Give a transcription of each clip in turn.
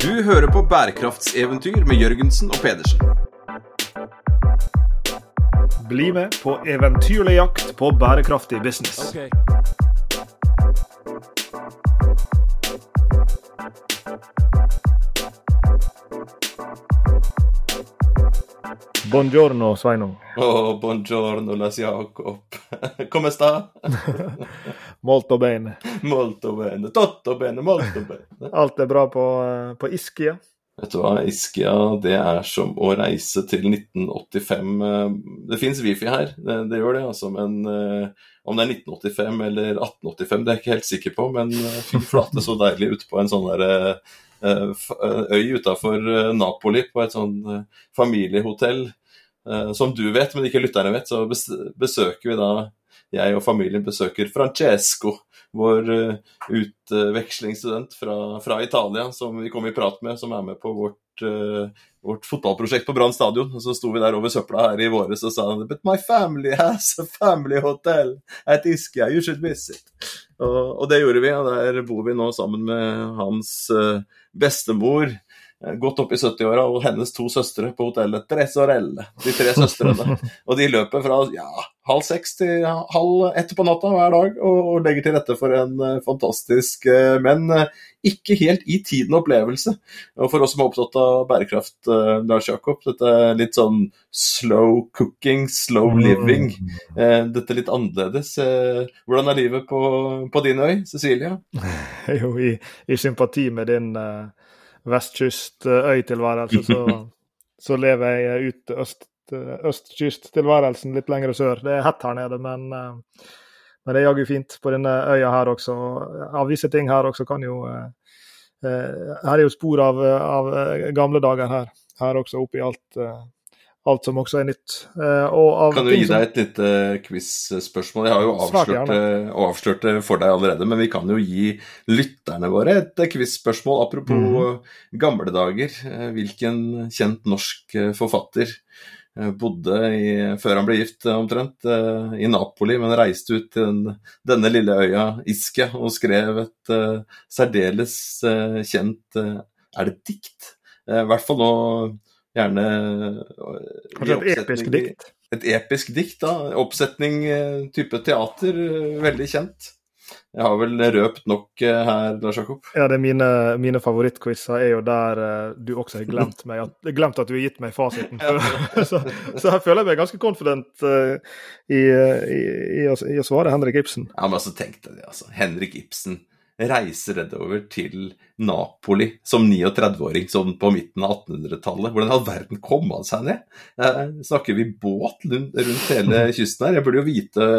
Du hører på bærekraftseventyr med Jørgensen og Pedersen. Bli med på eventyrlig jakt på bærekraftig business. Buongiorno, Sveinung. Oh, buongiorno, Lars Jakob. Come sta? Molto bene. Molto bene. Totto bene, molto bene. Alt er bra på, eh, på Iskia? Vet du hva, Iskia, det er som å reise til 1985. Eh, det fins wifi her, det, det, gjør det, altså. Men uh, om det er 1985 eller 1885, det er jeg ikke helt sikker på. Men fy flate, så deilig ute på en sånn der uh, øy utafor Napoli, på et sånn familiehotell. som du vet, men ikke lytterne vet, så besøker vi da jeg og familien besøker Francesco, vår uh, utvekslingsstudent fra, fra, Italia, som vi kom i prat med, som er med på vårt, uh, vårt fotballprosjekt på Brann stadion. Så sto vi der over søpla her i våres og sa But my family has a family hotel at Ischia, you should visit. Og, og det gjorde vi, og der bor vi nå sammen med hans uh, bestemor godt opp i 70-åra, og hennes to søstre på hotellet Dress og relle. de tre søstrene. og de løper fra ja, halv seks til halv ett på natta hver dag og, legger til rette for en uh, fantastisk, uh, men uh, ikke helt i tiden opplevelse. Og for oss som er opptatt av bærekraft, Lars Jakob, dette er litt sånn slow cooking, slow mm. living. dette er litt annerledes. hvordan er livet på, på din øy, Cecilia? Jo, i, i sympati med din vestkystøytilværelse, så, så lever jeg ut øst Eh, østkysttilværelsen litt lenger sør. Det er hett her nede, men, eh, men det er jaggu fint på denne øya her også. Av visse ting her også kan jo eh, Her er jo spor av, av gamle dager her. Her også oppi alt, alt som også er nytt. kan du gi deg et lite quiz-spørsmål? Jeg har jo avslørt, avslørt, det for deg allerede, men vi kan jo gi lytterne våre et quiz-spørsmål apropos mm. gamle dager. Hvilken kjent norsk forfatter Eh, bodde i, før han ble gift eh, omtrent, eh, i Napoli, men reiste ut til den, denne lille øya Ischia og skrev et uh, særdeles uh, kjent uh, Er det dikt? I hvert fall nå gjerne Kanskje et episk dikt? Et episk dikt, da. Oppsetning type teater, veldig kjent. Jeg har vel røpt nok eh, her, Lars Jakob? Ja, det er mine, mine favorittquizer er jo der du også har glemt meg, at, glemt at du har gitt meg fasiten. så, så her føler jeg meg ganske confident uh, i, i, i, i, å, svare Henrik Ibsen. Ja, men altså, tenk deg det, altså. Henrik Ibsen reise nedover til Napoli som 39-åring sånn på midten av 1800-tallet. Hvordan i all verden kom han seg ned? Eh, snakker vi båt rundt, hele kysten her? Jeg burde jo vite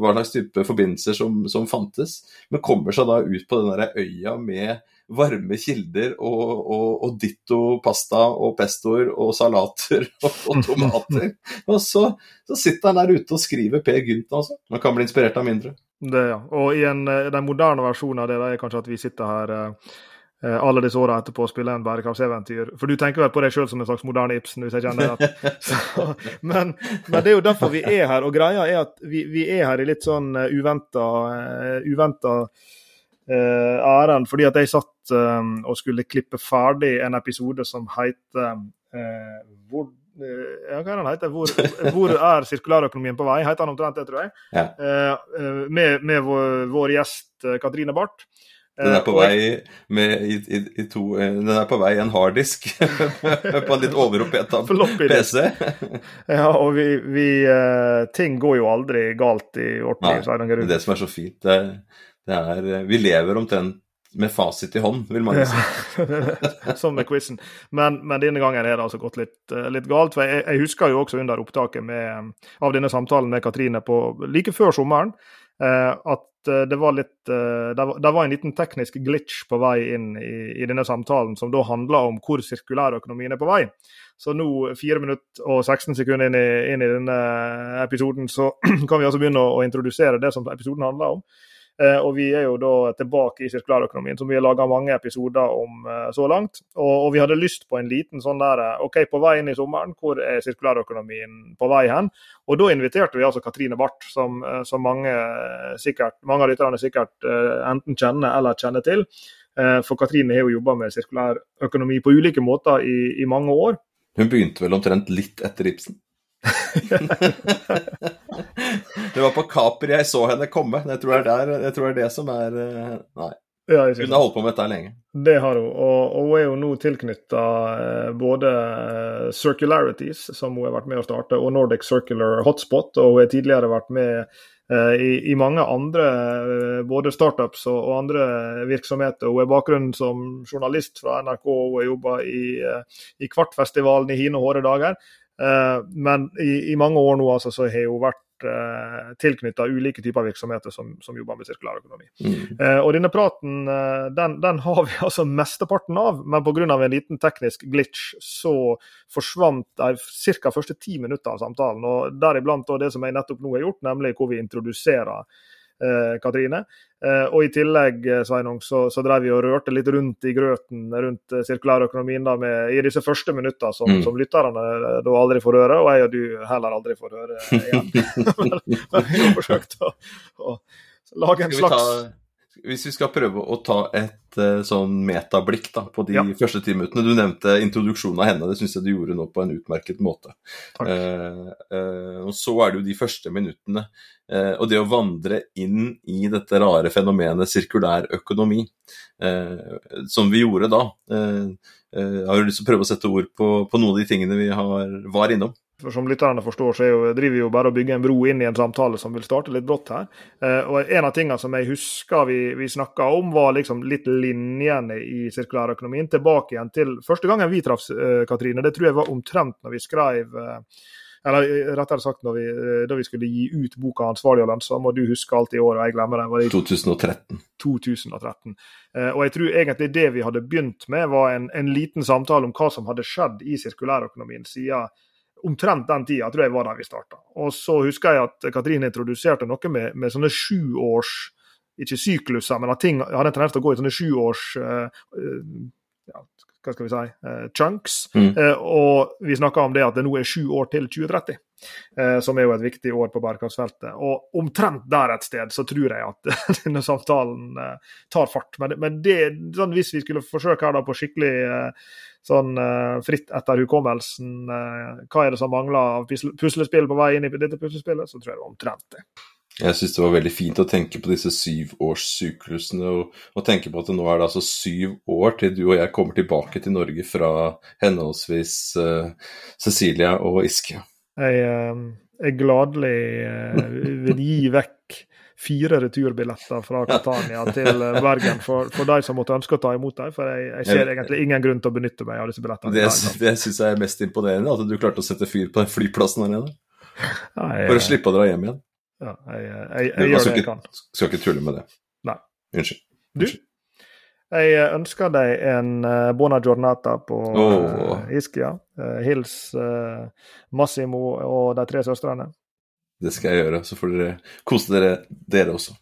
hva slags type forbindelser som, som fantes. Men kommer seg da ut på den der øya med varme kilder og, og, og, ditto pasta og pestoer og salater og, og tomater. og så, så, sitter han der ute og skriver Per Gynt, altså. Man kan bli inspirert av mindre. Det, ja. Og i en, eh, den moderne versjonen av det det er kanskje at vi sitter her eh, eh alle disse åra etterpå og spiller en bærekraftseventyr. For du tenker vel på deg sjøl som en slags moderne Ibsen, hvis jeg kjenner det men, men, det er jo derfor vi er her. Og greia er at vi, vi er her i litt sånn uh, uventa uh, uh, ærend. Fordi at jeg satt um, og skulle klippe ferdig en episode som heter hvor ja, hva er den heter? Hvor, hvor er sirkulærøkonomien på vei? Heter han omtrent det, tror jeg. Ja. Uh, med, med vår, vår, gjest Katrine Barth. Den er på vei med, i, i, i to, Den er på vei i en harddisk på en litt overoppheta PC. ja, og vi, vi, Ting går jo aldri galt i vårt liv. Det som er så fint. Det, det er, vi lever omtrent med fasit i hånd, vil mange si. Som med quizen. Men, men, denne gangen er det altså gått litt, eh, litt galt. for jeg, jeg, husker jo også under opptaket med, av denne samtalen med Katrine på, like før sommeren eh, at eh, det var litt eh, det, var, det var en liten teknisk glitch på vei inn i, i denne samtalen, som da handla om hvor sirkulærøkonomien er på vei. Så nå, 4 minutter og 16 sekunder inn i, inn i denne episoden, så kan vi altså begynne å, å introdusere det som episoden handler om. Eh, og vi er jo da tilbake i sirkulærøkonomien, som vi har laga mange episoder om eh, så langt. Og, vi hadde lyst på en liten sånn der eh, OK, på vei inn i sommeren, hvor er sirkulærøkonomien på vei hen? Og da inviterte vi altså Katrine Barth, som, som mange, sikkert, mange av lytterne sikkert enten kjenner eller kjenner til. For Katrine har jo jobba med sirkulær økonomi på ulike måter i, i mange år. Hun begynte vel omtrent litt etter Ibsen? Det var på Kaper jeg så henne komme. Jeg tror, det er, jeg tror det er det som er Nei. Ja, hun har holdt på med dette lenge. Det har hun, og, og hun er jo nå tilknytta eh, både eh, Circularities, som hun har vært med å starte, og Nordic Circular Hotspot. Og hun har tidligere vært med eh, i, i, mange andre både startups og, og, andre virksomheter. Hun har bakgrunn som journalist fra NRK, hun har jobba i, i Kvartfestivalen i hine hårde dager. Men i, i, mange år nå altså, så har hun vært eh, tilknytta ulike typer virksomheter som, som jobber med sirkulærøkonomi. Mm. Eh, og denne praten eh, den, den, har vi altså mesteparten av, men pga. en liten teknisk glitch så forsvant de ca. første ti minutter av samtalen. og Deriblant det som jeg nettopp nå har gjort, nemlig hvor vi introduserer Eh, Katrine. Eh, og i tillegg eh, Sveinung, så, så drev vi og rørte litt rundt i grøten rundt sirkulærøkonomien da, med, i disse første minuttene som, mm. som, lytterne da aldri får høre, og jeg og du heller aldri får høre igjen. men, men vi har forsøkt å, å lage en slags hvis vi skal prøve å ta et uh, sånn metablikk da, på de ja. første ti minuttene. Du nevnte introduksjonen av henne, det syns jeg du gjorde nå på en utmerket måte. Uh, uh, og så er det jo de første minuttene. og det å vandre inn i dette rare fenomenet sirkulær økonomi, som vi gjorde da. har du lyst til å prøve å sette ord på, på noen av de tingene vi har, var innom? For Som lytterne forstår, så jo, driver vi jo bare og bygger en bro inn i en samtale som vil starte litt brått her. Eh, og En av tingene som jeg husker vi, vi snakka om, var liksom litt linjene i sirkulærøkonomien. Tilbake igjen til første gangen vi traff eh, Katrine. Det tror jeg var omtrent når vi skrev eh, eller rettere sagt vi, eh, da vi skulle gi ut boka 'Ansvarlig og lønnsom', og du husker alltid året, og jeg glemmer det. Var det 2013. 2013. Eh, og jeg tror egentlig det vi hadde begynt med, var en, en liten samtale om hva som hadde skjedd i sirkulærøkonomien siden omtrent den tida tror jeg var der vi starta. Og så husker jeg at Katrine introduserte noe med, med sånne sjuårs ikke sykluser, men at ting hadde en tendens til å gå i sånne sjuårs uh, ja, hva skal vi si, uh, chunks. Mm. Uh, og vi snakker om det at det nå er sju år til 2030, som er jo et viktig år på bærekraftsfeltet. Og omtrent der et sted så tror jeg at denne samtalen tar fart. Men, men det, sånn, hvis vi skulle forsøke her da på skikkelig sånn uh, fritt etter hukommelsen hva er det som mangler av puslespill på vei inn i dette puslespillet, så tror jeg det var omtrent det. Jeg syns det var veldig fint å tenke på disse syvårssyklusene, og, og tenke på at nå er det altså syv år til du og jeg kommer tilbake til Norge fra henholdsvis uh, Cecilia og Iske. Jeg, jeg gladelig vil gi vekk fire returbilletter fra Catania til Bergen for, for de som måtte ønske å ta imot dem. For jeg, jeg ser egentlig ingen grunn til å benytte meg av disse billettene. Det, det syns jeg er mest imponerende, at du klarte å sette fyr på den flyplassen nede. for å slippe å dra hjem igjen. Ja, jeg, jeg, jeg gjør det jeg kan. Skal ikke tulle med det. Nei. Unnskyld. Du, jeg ønsker deg en uh, buona giornata på oh. Ischia. Hils Massimo og de tre søstrene. Det skal jeg gjøre. Så får dere kose dere, dere også.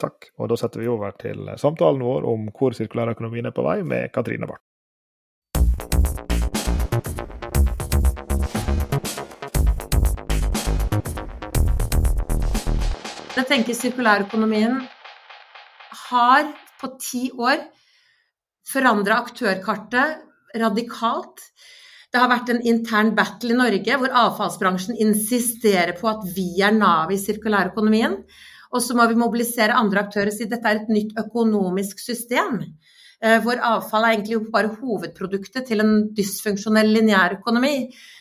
Takk. Og da setter vi over til samtalen vår om hvor sirkulærøkonomien er på vei, med Katrine Barth. Jeg tenker sirkulærøkonomien har på ti år forandra aktørkartet radikalt. Det har vært en intern battle i Norge hvor avfallsbransjen insisterer på at vi er navet i sirkulærøkonomien. Og så må vi mobilisere andre aktører og si dette er et nytt økonomisk system. Eh, hvor avfall er egentlig bare hovedproduktet til en dysfunksjonell lineærøkonomi.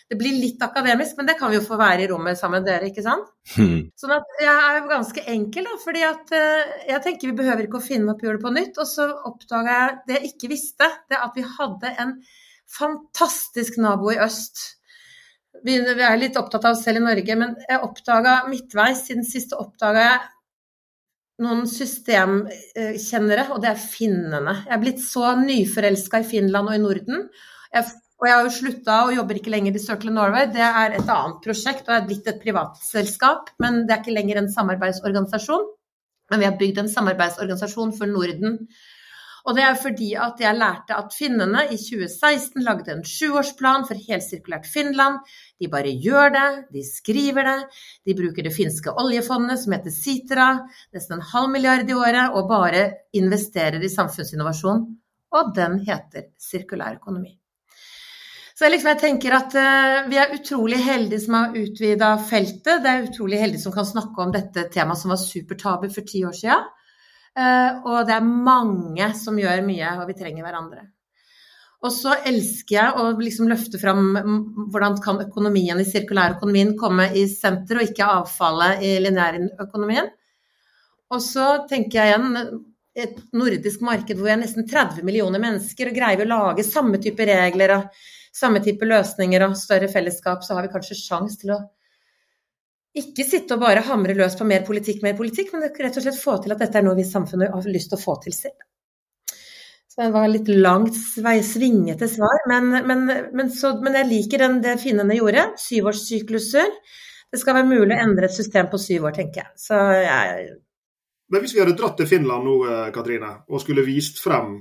Det blir litt akademisk, men det kan vi jo få være i rommet sammen med dere, ikke sant? Hmm. Sånn at jeg er jo ganske enkel, da, fordi at eh, jeg tenker vi behøver ikke å finne opp hjulet på nytt. Og så oppdaga jeg det jeg ikke visste, det at vi hadde en fantastisk nabo i øst. Vi, er litt opptatt av oss selv i Norge, men jeg oppdaga midtveis siden siste oppdaga jeg noen systemkjennere, og det er finnene. Jeg er blitt så nyforelska i Finland og i Norden. Jeg, og jeg har jo slutta og jobber ikke lenger i Circle Norway. Det er et annet prosjekt og er blitt et privatselskap, men det er ikke lenger en samarbeidsorganisasjon. Men vi har bygd en samarbeidsorganisasjon for Norden Og det er fordi at jeg lærte at finnene i 2016 lagde en sjuårsplan for helsirkulært Finland. De bare gjør det, de skriver det. De bruker det finske oljefondet som heter Sitra, nesten en halv milliard i året, og bare investerer i samfunnsinnovasjon. Og den heter sirkulær økonomi. Så liksom jeg tenker at uh, Vi er utrolig heldige som har utvida feltet. Det er utrolig heldige som kan snakke om dette temaet som var supertabu for ti år siden. Uh, og det er mange som gjør mye, og vi trenger hverandre. Og så elsker jeg å liksom løfte fram hvordan kan økonomien i sirkulærøkonomien komme i senter, og ikke avfallet i lineærøkonomien. Og så tenker jeg igjen et nordisk marked hvor vi er nesten 30 millioner mennesker og greier vi å lage samme type regler og samme type løsninger og større fellesskap, så har vi kanskje sjanse til å ikke sitte og bare hamre løs på mer politikk, mer politikk, men rett og slett få til at dette er noe vi i samfunnet har lyst til å få til selv. Så det var litt langt, svingete svar, men, men, men, så, men jeg liker den, det finnene gjorde. Syvårssykluser. Det skal være mulig å endre et system på syv år, tenker jeg. Så jeg men hvis vi hadde dratt til Finland nå, eh, Katrine, og skulle vist frem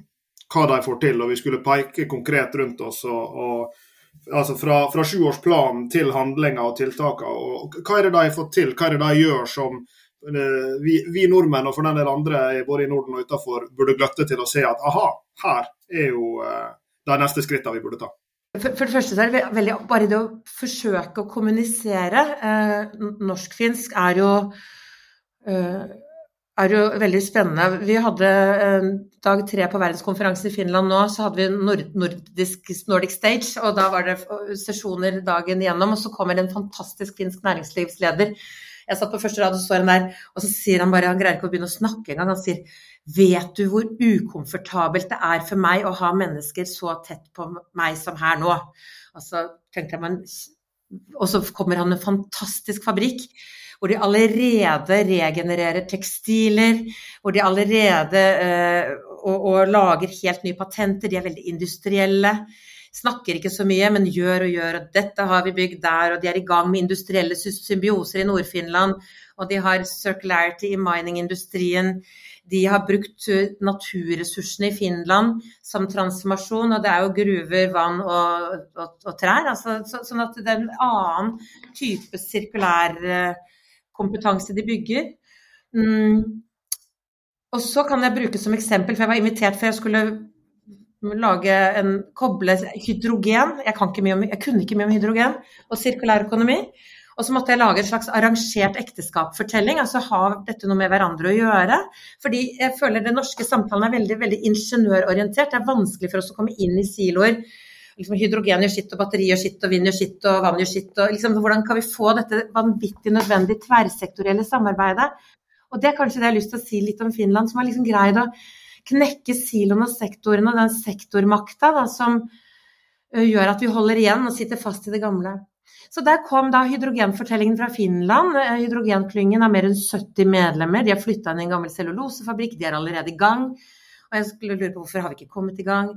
hva de får til, og vi skulle peke konkret rundt oss. og, og altså Fra, fra sjuårsplanen til handlinger og tiltakene. Hva er det de har fått til? Hva er det de gjør som uh, vi, vi, nordmenn og for den del andre både i Norden og utenfor burde gløtte til å se at aha, her er jo uh, de neste skrittene vi burde ta? For, for, det første så er det veldig bare det å forsøke å kommunisere. Eh, Norsk-finsk er jo eh, er jo veldig spennende. Vi hadde eh, dag tre på verdenskonferansen i Finland nå, så hadde vi nord nordisk, Nordic Stage, og da var det sesjoner dagen igjennom. Og så kommer en fantastisk finsk næringslivsleder. Jeg satt på første rad, og så han der, og så sier han bare Han greier ikke å begynne å snakke engang. Han sier Vet du hvor ukomfortabelt det er for meg å ha mennesker så tett på meg som her nå? Og så jeg, men Og så kommer han en fantastisk fabrikk hvor de allerede regenererer tekstiler, hvor de allerede eh, og, og, lager helt nye patenter. De er veldig industrielle. Snakker ikke så mye, men gjør og gjør. og Dette har vi bygd der, og de er i gang med industrielle symbioser i Nord-Finland. Og de har circularity i mining-industrien. De har brukt eh, naturressursene i Finland som transformasjon, og det er jo gruver, vann og, og, og trær. Altså, så, sånn at det er en annen type sirkulær uh, kompetanse de bygger. Mm. Og så kan jeg bruke som eksempel, for jeg var invitert for jeg skulle lage en koble hydrogen. Jeg, om, jeg kunne ikke mye om hydrogen og sirkulær økonomi. Og så måtte jeg lage en slags arrangert ekteskapsfortelling. Altså ha dette noe med hverandre å gjøre. Fordi jeg føler den norske samtalen er veldig, veldig ingeniørorientert. Det er vanskelig for oss å komme inn i siloer liksom, hydrogen gjør sitt, og batteri gjør sitt, og vind gjør sitt, og vann gjør sitt. Og liksom, hvordan kan vi få dette vanvittig nødvendige tverrsektorielle samarbeidet? Og det er kanskje det jeg har lyst til å si litt om Finland, som har liksom greid å knekke siloen og sektoren og den sektormakta da, som gjør at vi holder igjen og sitter fast i det gamle. Så der kom da hydrogenfortellingen fra Finland. Hydrogenklyngen har mer enn 70 medlemmer. De har flytta inn i en gammel cellulosefabrikk, de er allerede i gang. Og jeg skulle lure på hvorfor har vi ikke kommet i gang.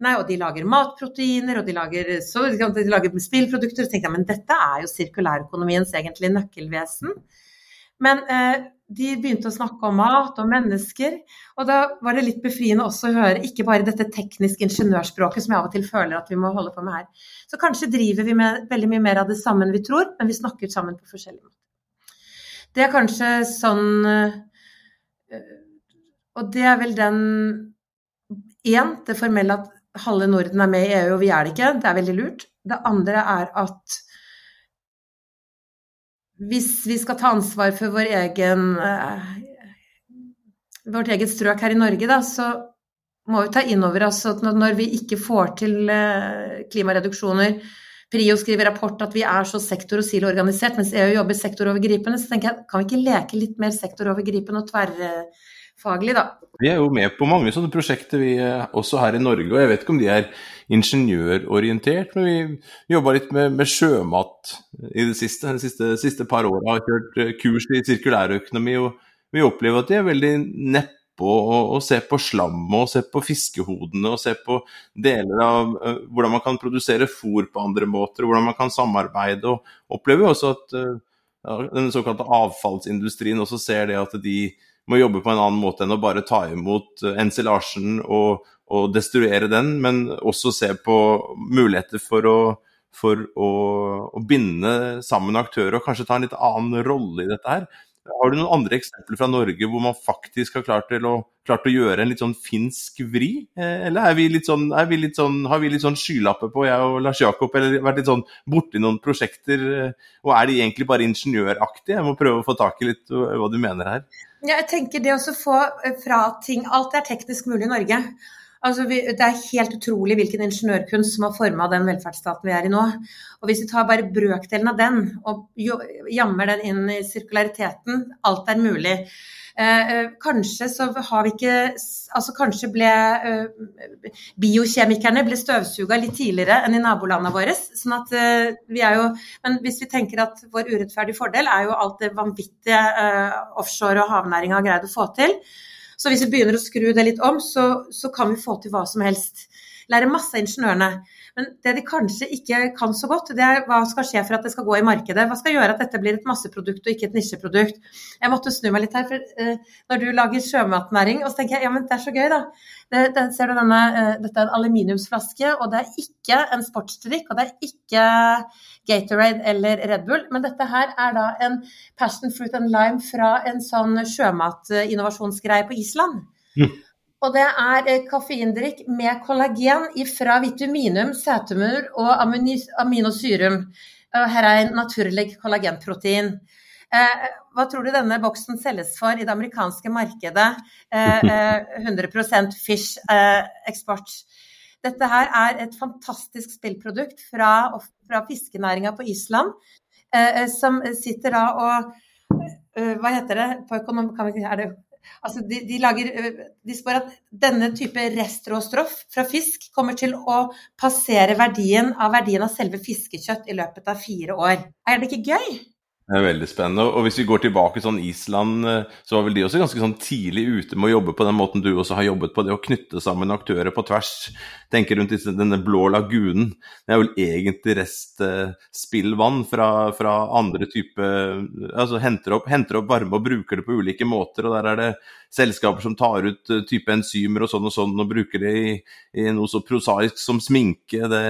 Nei, og de lager matproteiner, og de lager, så, de lager spillprodukter. Så tenkte jeg men dette er jo sirkulærøkonomiens egentlig nøkkelvesen. Men eh, de begynte å snakke om mat og mennesker, og da var det litt befriende også å høre ikke bare dette teknisk ingeniørspråket som jeg av og til føler at vi må holde på med her. Så kanskje driver vi med veldig mye mer av det samme enn vi tror, men vi snakker sammen på forskjellige måter. Det er kanskje sånn eh, Og det er vel den Én, det formelle at halve Norden er med i EU, og vi er det ikke. Det er veldig lurt. Det andre er at hvis vi skal ta ansvar for vår egen, eh, vårt eget strøk her i Norge, da, så må vi ta inn over oss at når vi ikke får til eh, klimareduksjoner Prio skriver rapport at vi er så sektor- og siloorganisert, mens EU jobber sektorovergripende. Så tenker jeg, kan vi ikke leke litt mer sektorovergripende og tverr faglig, da. Vi er jo med på mange sånne prosjekter, vi eh, også her i Norge. Og jeg vet ikke om de er ingeniørorientert, men vi jobba litt med, med, sjømat i det siste. De siste, siste par åra har kjørt eh, kurs i sirkulærøkonomi, og vi opplever at de er veldig neppe å, se på slammet og se på fiskehodene og se på deler av uh, hvordan man kan produsere fôr på andre måter, og hvordan man kan samarbeide. og opplever også at uh, den såkalte avfallsindustrien også ser det at de må jobbe på en annen måte enn å bare ta imot ensilasjen og, og destruere den, men også se på muligheter for å, for å, å binde sammen aktører og kanskje ta en litt annen rolle i dette her. Har du noen andre eksempler fra Norge hvor man faktisk har klart, å, klart å gjøre en litt sånn finsk vri? Eh, eller er vi sånn, vi sånn, har vi litt sånn skylapper på, jeg og Lars Jakob, eller vært litt sånn borti noen prosjekter? Eh, og er de egentlig bare ingeniøraktige? Jeg må prøve å få tak i litt hva du mener her. Jeg tenker det å få eh, fra ting Alt er teknisk mulig i Norge. Altså, vi, det er helt utrolig hvilken ingeniørkunst som har forma den velferdsstaten vi er i nå. Og Hvis vi tar bare brøkdelen av den og jammer den inn i sirkulariteten, alt er mulig. Eh, eh, kanskje så har vi ikke Altså kanskje ble eh, biokjemikerne ble støvsuga litt tidligere enn i nabolandene våre. sånn at eh, vi er jo Men hvis vi tenker at vår urettferdige fordel er jo alt det vanvittige eh, offshore og havnæringa har greid å få til. Så hvis vi begynner å skru det litt om, så, så kan vi få til hva som helst. Lære masse av ingeniørene. Men det de kanskje ikke kan så godt, det er hva skal skje for at det skal gå i markedet. Hva skal gjøre at dette blir et masseprodukt og ikke et nisjeprodukt. Jeg måtte snu meg litt her, for uh, når du lager sjømatnæring, og så tenker jeg ja, men det er så gøy, da. Det, det, ser du denne, uh, dette er en aluminiumsflaske, og det er ikke en sportsdrikk, og det er ikke Gatorade eller Red Bull, men dette her er da en passion fruit and lime fra en sånn sjømatinnovasjonsgreie på Island. Mm. Og det er kaffeindrikk med kollagen fra vitaminum, sætumur og aminosyrum. Her er en naturlig kollagenprotein. Eh, hva tror du denne boksen selges for i det amerikanske markedet? 100% fish-eksport. Dette her er et fantastisk spillprodukt fra, fra fiskenæringa på Island, som sitter da og Hva heter det på økonom... Er det Altså de, de, lager, de spår at denne type restråstoff fra fisk kommer til å passere verdien av verdien av selve fiskekjøtt i løpet av fire år. Er det ikke gøy? Det er veldig spennende. Og hvis vi går tilbake sånn Island, eh, så var vel de også ganske sånn tidlig ute med å jobbe på den måten du også har jobbet på, det å knytte sammen aktører på tvers. Tenker rundt denne blå lagunen. Det er vel egentlig restspillvann fra, fra andre typer Altså henter opp, henter opp varme og bruker det på ulike måter. og der er det selskaper som tar ut uh, type enzymer og sånn og sånn, og bruker det i, i noe så prosaisk som sminke. Det,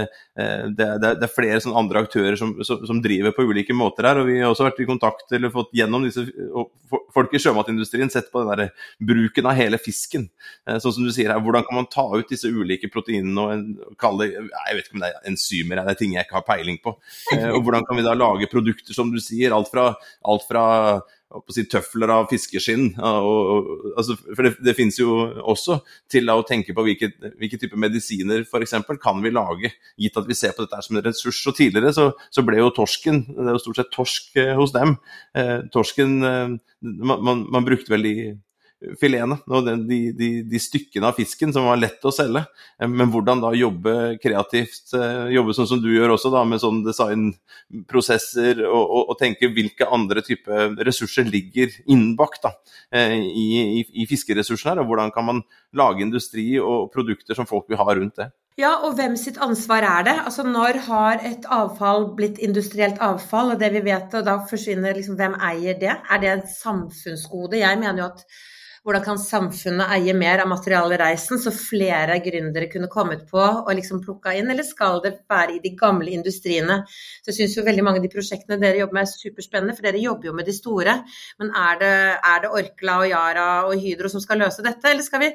det, det, det er flere sånne andre aktører som, som, som, driver på ulike måter her. og Vi har også vært i kontakt eller fått gjennom disse folk i sjømatindustrien sett på den der bruken av hele fisken. Uh, sånn som du sier her, Hvordan kan man ta ut disse ulike proteinene og kalle Jeg vet ikke om det er enzymer, det er ting jeg ikke har peiling på. og Hvordan kan vi da lage produkter, som du sier, alt fra, alt fra på si, tøfler av fiskeskinn. Og, og, altså, for det, det finnes jo også til å tenke på hvilke, hvilke typer medisiner f.eks. kan vi lage, gitt at vi ser på dette som en ressurs. Og tidligere så, så, ble jo torsken, det er jo stort sett torsk eh, hos dem. Eh, torsken eh, man, man, man, brukte vel de filetene de, de, de, stykkene av fisken som var lett å selge. Men hvordan da jobbe kreativt, eh, jobbe sånn som du gjør også, da, med sånne designprosesser, og, og, og, tenke hvilke andre type ressurser ligger innbakt da, eh, i, i, i fiskeressursene her, og hvordan kan man lage industri og produkter som folk vil ha rundt det. Ja, og hvem sitt ansvar er det? Altså Når har et avfall blitt industrielt avfall, og det vi vet, og da forsvinner liksom Hvem eier det? Er det et samfunnsgode? Jeg mener jo at hvordan kan samfunnet eie mer av materialreisen, så flere gründere kunne kommet på og liksom plukka inn, eller skal det være i de gamle industriene? Så jeg syns jo veldig mange av de prosjektene dere jobber med er superspennende, for dere jobber jo med de store. Men er det, er det Orkla og Yara og Hydro som skal løse dette, eller skal vi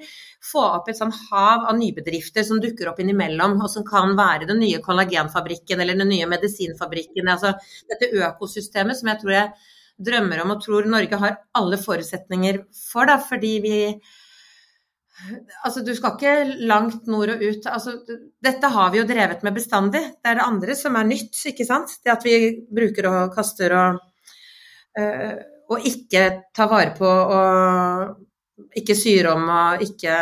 få opp et sånn hav av nybedrifter som dukker opp innimellom, og som kan være den nye kollagenfabrikken eller den nye medisinfabrikken? Altså dette økosystemet som jeg tror jeg drømmer om og tror Norge har alle forutsetninger for, da, fordi vi Altså, du skal ikke langt nord og ut. Altså, dette har vi jo drevet med bestandig. Det er det andre som er nytt, ikke sant. Det at vi bruker og kaster og øh, Og ikke tar vare på og ikke syr om og ikke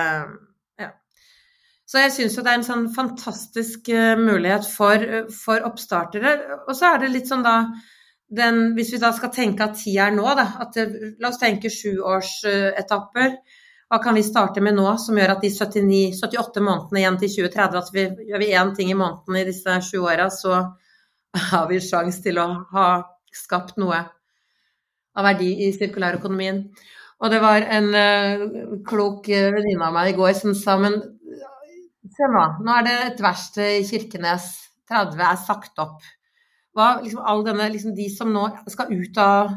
Så jeg syns jo det er en sånn fantastisk uh, mulighet for, uh, for oppstartere. Og så er det litt sånn da den, hvis vi da skal tenke at tida er nå, da, at det, la oss tenke sjuårsetapper. Hva kan vi starte med nå som gjør at de 79, 78 månedene igjen til 2030, at vi, gjør vi én ting i måneden i disse sju åra, så har vi sjanse til å ha skapt noe av verdi i sirkulærøkonomien. Og det var en uh, klok venninne av meg i går som sa men se nå, nå er det et verksted i Kirkenes, 30 er sagt opp. Hva, liksom, all denne, liksom, de som nå skal ut av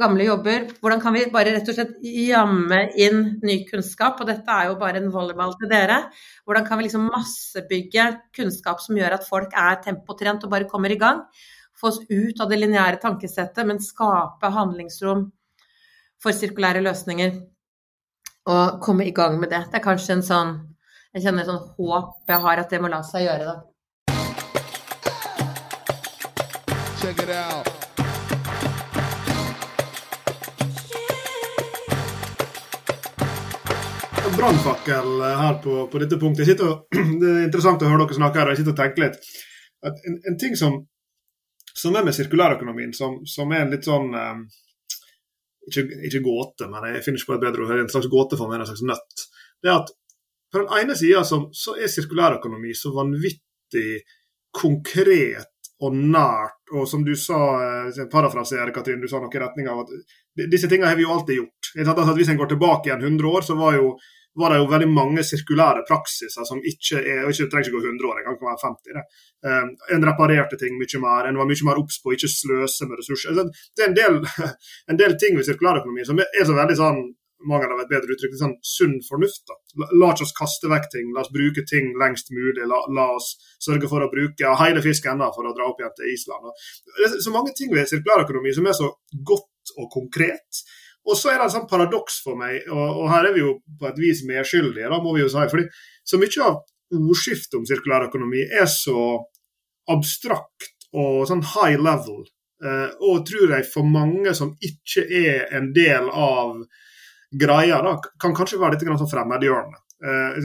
gamle jobber. Hvordan kan vi bare rett og slett jamme inn ny kunnskap? Og dette er jo bare en volleyball til dere. Hvordan kan vi liksom massebygge kunnskap som gjør at folk er tempotrent og bare kommer i gang? Få oss ut av det lineære tankesettet, men skape handlingsrom for sirkulære løsninger. Og komme i gang med det. Det er kanskje en sånn Jeg kjenner et sånn håp jeg har at det må la seg gjøre, da. Check it out. brannfakkel her på, på, dette punktet. Og, det er interessant å høre dere snakke her, og jeg sitter og tenker litt. En, en, ting som, som, er med sirkulærøkonomien, som, som er en litt sånn um, ikke, ikke, gåte, men jeg finner ikke på et bedre ord. En slags gåte for meg, en slags nøtt. Det er at på den ene sida så, er sirkulærøkonomi så vanvittig konkret og nært. Og som du sa, eh, parafraserer Katrin, du sa noe i retning av at disse tingene har vi jo alltid gjort. Altså, hvis en går tilbake igjen 100 år, så var jo var det jo veldig mange sirkulære praksiser som ikke er og ikke trenger ikke gå 100 år, det kan være 50. Det. Um, en reparerte ting mye mer, en var mye mer obs på ikke sløse med ressurser. Altså, det er en del, en del ting ved sirkulærøkonomi som er så veldig sånn mangel av et bedre uttrykk, sånn sunn fornuft. da. La, la oss kaste vekk ting, la oss bruke ting lengst mulig. La, la oss sørge for å bruke hele fisken enda for å dra opp igjen til Island. Det er så mange ting ved sirkulærøkonomi som er så godt og konkret. Og så er det en sånn paradoks for meg, og, og, her er vi jo på et vis medskyldige, da må vi jo si. fordi så mye av ordskiftet om sirkulærøkonomi er så abstrakt og sånn high level. Eh, og tror jeg for mange som ikke er en del av greia, da, kan kanskje være litt sånn fremmedgjørende. Eh,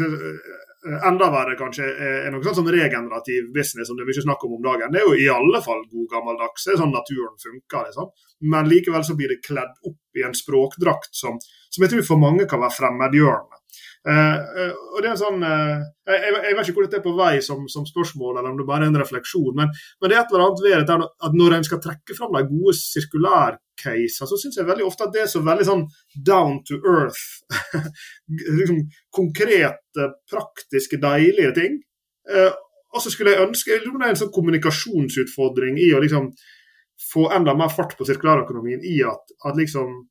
Eh, enda verre kanskje er noe sånn som regenerativ business, som det er mye snakk om om dagen. Det er jo i alle fall god gammeldags. Det er sånn naturen funker. Liksom. Men likevel så blir det kledd opp i en språkdrakt som, som jeg tror for mange kan være fremmedgjørende. Uh, uh, og det er en sånn uh, jeg, jeg, vet ikke hvor dette er på vei som, som, spørsmål, eller om det bare er en refleksjon, men, men det er et eller annet ved dette at når en skal trekke fram de gode sirkulærcaser, så syns jeg veldig ofte at det er så veldig sånn down to earth. liksom konkrete, praktiske, deilige ting. og så skulle jeg ønske jeg det er en sånn kommunikasjonsutfordring i å liksom få enda mer fart på sirkulærøkonomien i at, at liksom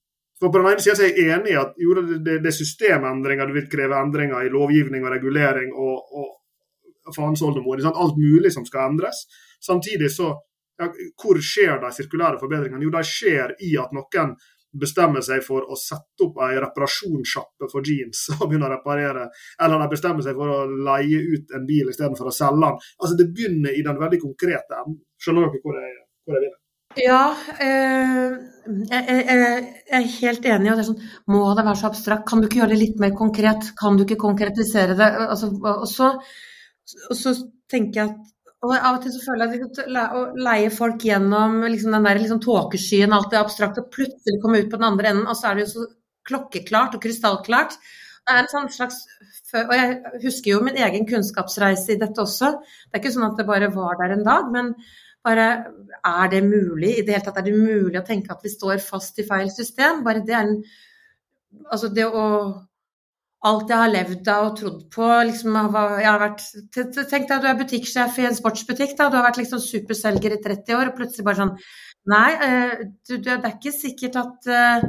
for På den ene sida er jeg enig i at jo, det, er systemendringer, du vil kreve endringer i lovgivning og regulering og, og faens oldemor. Alt mulig som skal endres. Samtidig så ja, Hvor skjer de sirkulære forbedringene? Jo, de skjer i at noen bestemmer seg for å sette opp ei reparasjonssjappe for jeans og begynne å reparere, eller de bestemmer seg for å leie ut en bil istedenfor å selge den. Altså Det begynner i den veldig konkrete enden. Skjønner dere hvor jeg, hvor jeg vil? Ja, eh, jeg, jeg, jeg, er helt enig. Og det er sånn, må det være så abstrakt? Kan du ikke gjøre det litt mer konkret? Kan du ikke konkretisere det? Altså, og, så, og, så, tenker jeg at og Av og til så føler jeg at å leie folk gjennom liksom den der liksom tåkeskyen, alt det abstrakte, og plutselig komme ut på den andre enden, og så er det jo så klokkeklart og krystallklart. Det er en sånn slags og jeg husker jo min egen kunnskapsreise i dette også. Det er ikke sånn at det bare var der en dag, men bare er det mulig? I det hele tatt er det mulig å tenke at vi står fast i feil system? Bare det er en Altså det å Alt jeg har levd av og trodd på liksom, jeg har vært, Tenk deg at du er butikksjef i en sportsbutikk. Da, du har vært liksom superselger i 30 år, og plutselig bare sånn Nei, eh, du, det er ikke sikkert at uh,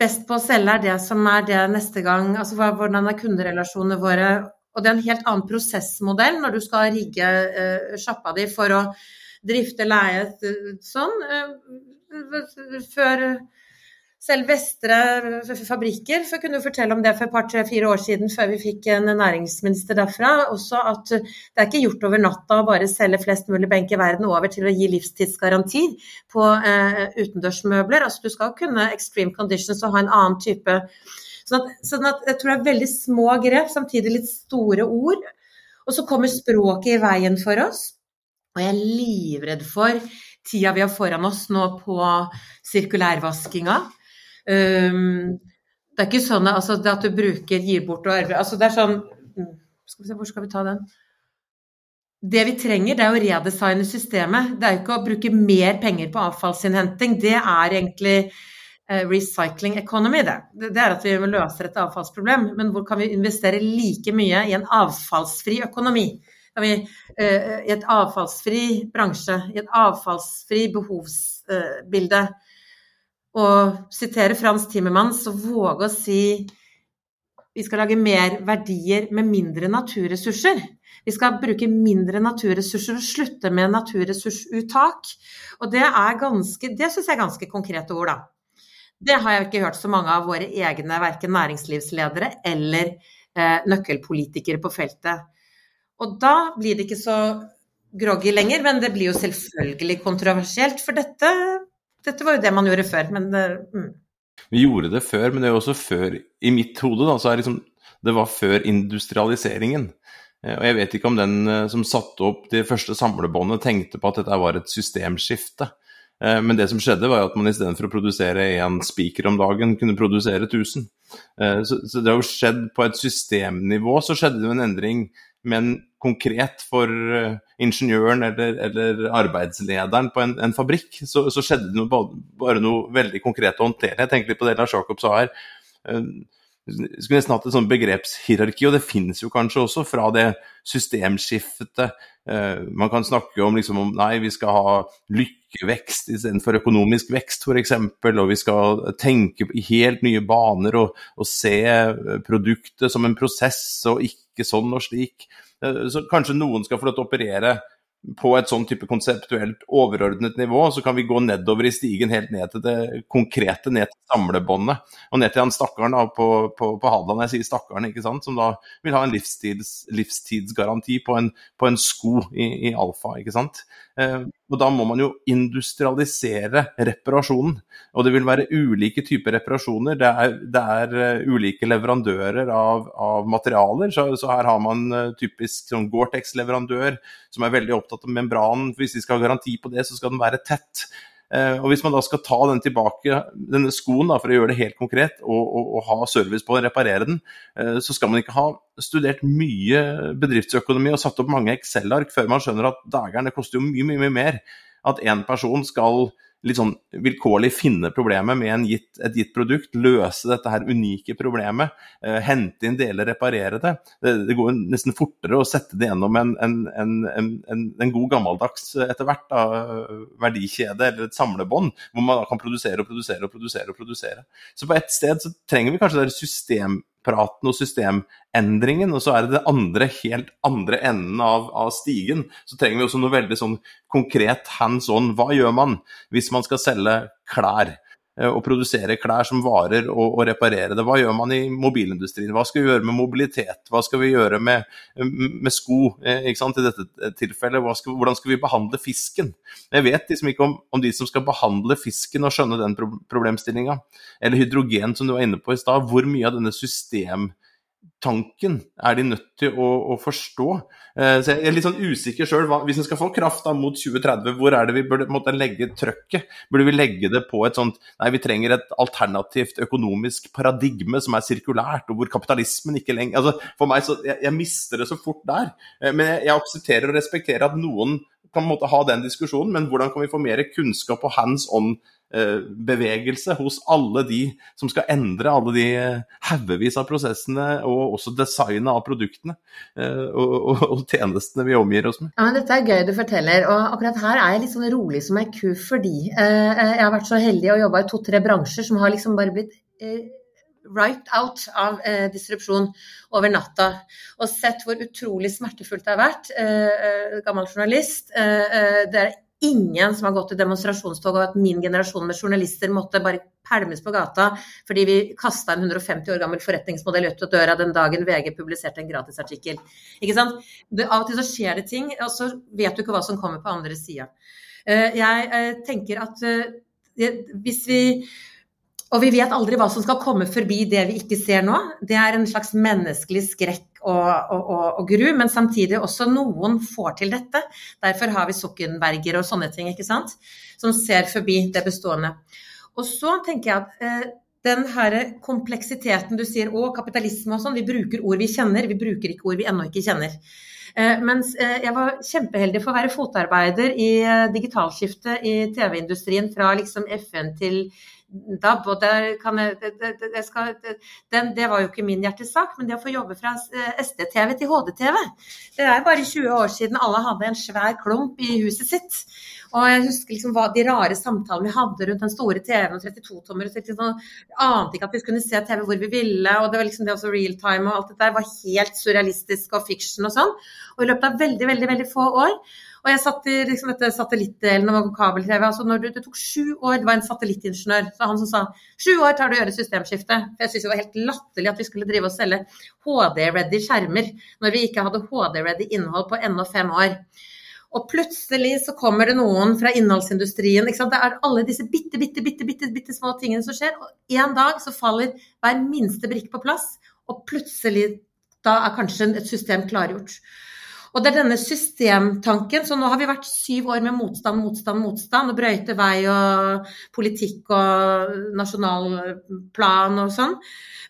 best på å selge er det som er det neste gang. Altså hvordan er kunderelasjonene våre? Og det er en helt annen prosessmodell når du skal rigge uh, sjappa di for å drifte leie sånn. Eh, før selv Vestre fabrikker for kunne fortelle om det for et par-tre-fire år siden, før vi fikk en næringsminister derfra. Også at det er ikke gjort over natta å bare selge flest mulig benk i verden over til å gi livstidsgaranti på eh, utendørsmøbler. Altså du skal kunne extreme conditions og ha en annen type Sånn at, sånn at jeg tror det er veldig små grep, samtidig litt store ord. Og så kommer språket i veien for oss. Og jeg er livredd for tida vi har foran oss nå på sirkulærvaskinga. Um, det er ikke sånn altså, at du bruker, gir bort og arver altså, Det er sånn mm, skal vi se, Hvor skal vi ta den? Det vi trenger, det er å redesigne systemet. Det er jo ikke å bruke mer penger på avfallsinnhenting. Det er egentlig recycling economy, det. Det er at vi løser et avfallsproblem. Men hvor kan vi investere like mye i en avfallsfri økonomi? Vi, I et avfallsfri bransje, i et avfallsfri behovsbilde. Og sitere Frans Timmermans så våge å si vi skal lage mer verdier med mindre naturressurser. Vi skal bruke mindre naturressurser og slutte med naturressursuttak. Og det er ganske, det syns jeg er ganske konkrete ord, da. Det har jeg ikke hørt så mange av våre egne verken næringslivsledere eller eh, nøkkelpolitikere på feltet. Og da blir det ikke så groggy lenger, men det blir jo selvfølgelig kontroversielt. For dette, dette var jo det man gjorde før. Men det, mm. Vi gjorde det før, men det er jo også før I mitt hode, da, så er liksom Det var før industrialiseringen. Eh, og jeg vet ikke om den eh, som satte opp det første samlebåndet, tenkte på at dette var et systemskifte. Eh, men det som skjedde, var at man istedenfor å produsere én spiker om dagen, kunne produsere 1000. Så, så det har jo skjedd på et systemnivå, så skjedde det jo en endring. Men konkret for ingeniøren eller, eller arbeidslederen på en, en fabrikk, så, så, skjedde det noe, bare noe veldig konkret å håndtere. Jeg tenker litt på det Lars Jakob sa her skulle nesten hatt et sånt begrepshierarki, og det finnes jo kanskje også fra det systemskiftet. Eh, man kan snakke om liksom om nei, vi skal ha lykkevekst istedenfor økonomisk vekst f.eks., og vi skal tenke i helt nye baner og, og, se produktet som en prosess og ikke sånn og slik. Eh, så kanskje noen skal få lov til å operere på et sånn type konseptuelt overordnet nivå, så kan vi gå nedover i stigen helt ned til det konkrete, ned til samlebåndet. Og ned til han stakkaren på, på, på Hadeland, jeg sier stakkaren, ikke sant, som da vil ha en livstids, livstidsgaranti på en, på en sko i, i, alfa, ikke sant. Eh, og da må man jo industrialisere reparasjonen. Og det vil være ulike typer reparasjoner. Det er, det er uh, ulike leverandører av, av materialer. Så, så, her har man uh, typisk sånn Gore-Tex-leverandør som er veldig opptatt av membranen. Hvis de skal ha garanti på det, så skal den være tett. Uh, og Hvis man da skal ta den tilbake, denne skoen da, for å gjøre det helt konkret, og, og, og ha service på å reparere den, så skal man ikke ha studert mye bedriftsøkonomi og satt opp mange Excel-ark før man skjønner at dageren, det koster jo mye, mye, mye mer. At én person skal litt sånn vilkårlig finne problemet med gitt, et gitt produkt, løse dette her unike problemet, eh, hente inn deler, reparere det. det. det. går nesten fortere å sette det gjennom en, en, en, en god gammeldags etter hvert da, verdikjede eller et samlebånd, hvor man da kan produsere og produsere og produsere. og produsere. Så på ett sted så trenger vi kanskje det system praten og systemendringen, og så er det det andre, helt andre enden av, av stigen. Så trenger vi også noe veldig sånn konkret hands on. Hva gjør man hvis man skal selge klær? Eh, og produsere klær som varer og, og, reparere det. Hva gjør man i mobilindustrien? Hva skal vi gjøre med mobilitet? Hva skal vi gjøre med, med sko eh, i dette tilfellet? Skal, hvordan skal vi behandle fisken? Jeg vet liksom ikke om, om, de som skal behandle fisken og skjønne den pro problemstillinga, eller hydrogen som du var inne på i stad, hvor mye av denne system tanken er de nødt til å, å forstå. Eh, så Jeg er litt sånn usikker sjøl. Hvis en skal få kraft da mot 2030, hvor er det vi burde måtte legge trøkket? Burde vi legge det på et sånt Nei, vi trenger et alternativt økonomisk paradigme som er sirkulært, og hvor kapitalismen ikke lenger altså, For meg så jeg, jeg mister det så fort der. Eh, men jeg, jeg aksepterer og respekterer at noen kan måtte ha den diskusjonen, men hvordan kan vi få mer kunnskap og hands on bevegelse hos alle de som skal endre alle de eh, haugevis av prosessene, og også designet av produktene eh, og, tjenestene vi omgir oss med. Ja, men Dette er gøy du forteller, og akkurat her er jeg litt sånn rolig som ei ku fordi jeg har vært så heldig å jobbe i to-tre bransjer som har liksom bare blitt right out av eh, disrupsjon over natta. Og sett hvor utrolig smertefullt det har vært. Eh, gammel journalist. Eh, det er ingen som har gått i demonstrasjonstog, og at min generasjon med journalister måtte bare pælmes på gata fordi vi kasta en 150 år gammel forretningsmodell ut av døra den dagen VG publiserte en gratisartikkel. Ikke sant? Det, av og til så skjer det ting, og så vet du ikke hva som kommer på andre sida. Eh, jeg eh, tenker at eh, hvis vi og vi vet aldri hva som skal komme forbi det vi ikke ser nå. Det er en slags menneskelig skrekk og, og, og, og gru, men samtidig også noen får til dette. Derfor har vi sukkenberger og sånne ting, ikke sant, som ser forbi det bestående. Og så tenker jeg at eh, den her kompleksiteten du sier, å, kapitalisme og sånn, vi bruker ord vi kjenner, vi bruker ikke ord vi ennå ikke kjenner. Eh, mens eh, jeg var kjempeheldig for å være fotarbeider i eh, digitalskiftet i TV-industrien fra liksom FN til DAB. og det, jeg, det, det, skal, den, det, var jo ikke min hjertesak, men det å få jobbe fra SD-TV til HD-TV Det er bare 20 år siden alle hadde en svær klump i huset sitt. Og jeg husker liksom hva, de rare samtalene vi hadde rundt den store TV-en og 32-tommer. Liksom, ante ikke at vi kunne se TV hvor vi ville, og det var liksom det også real time og alt dette der var helt surrealistisk og fiction og sånn. Og i løpet av veldig, veldig, veldig få år og jeg satt i liksom, dette satellittdelen av kabel-TV. altså når du, Det tok sju år, det var en satellittingeniør så han som sa sju år tar det å gjøre systemskifte. For Jeg syns det var helt latterlig at vi skulle drive og selge HD-ready skjermer når vi ikke hadde HD-ready innhold på ennå fem år. Og plutselig så kommer det noen fra innholdsindustrien. Det er alle disse bitte, bitte, bitte, bitte, bitte små tingene som skjer. Og en dag så faller hver minste brikke på plass, og plutselig da er kanskje et system klargjort. Og det er denne systemtanken. Så nå har vi vært syv år med motstand, motstand, motstand. Og brøyte vei og politikk og nasjonal plan og sånn.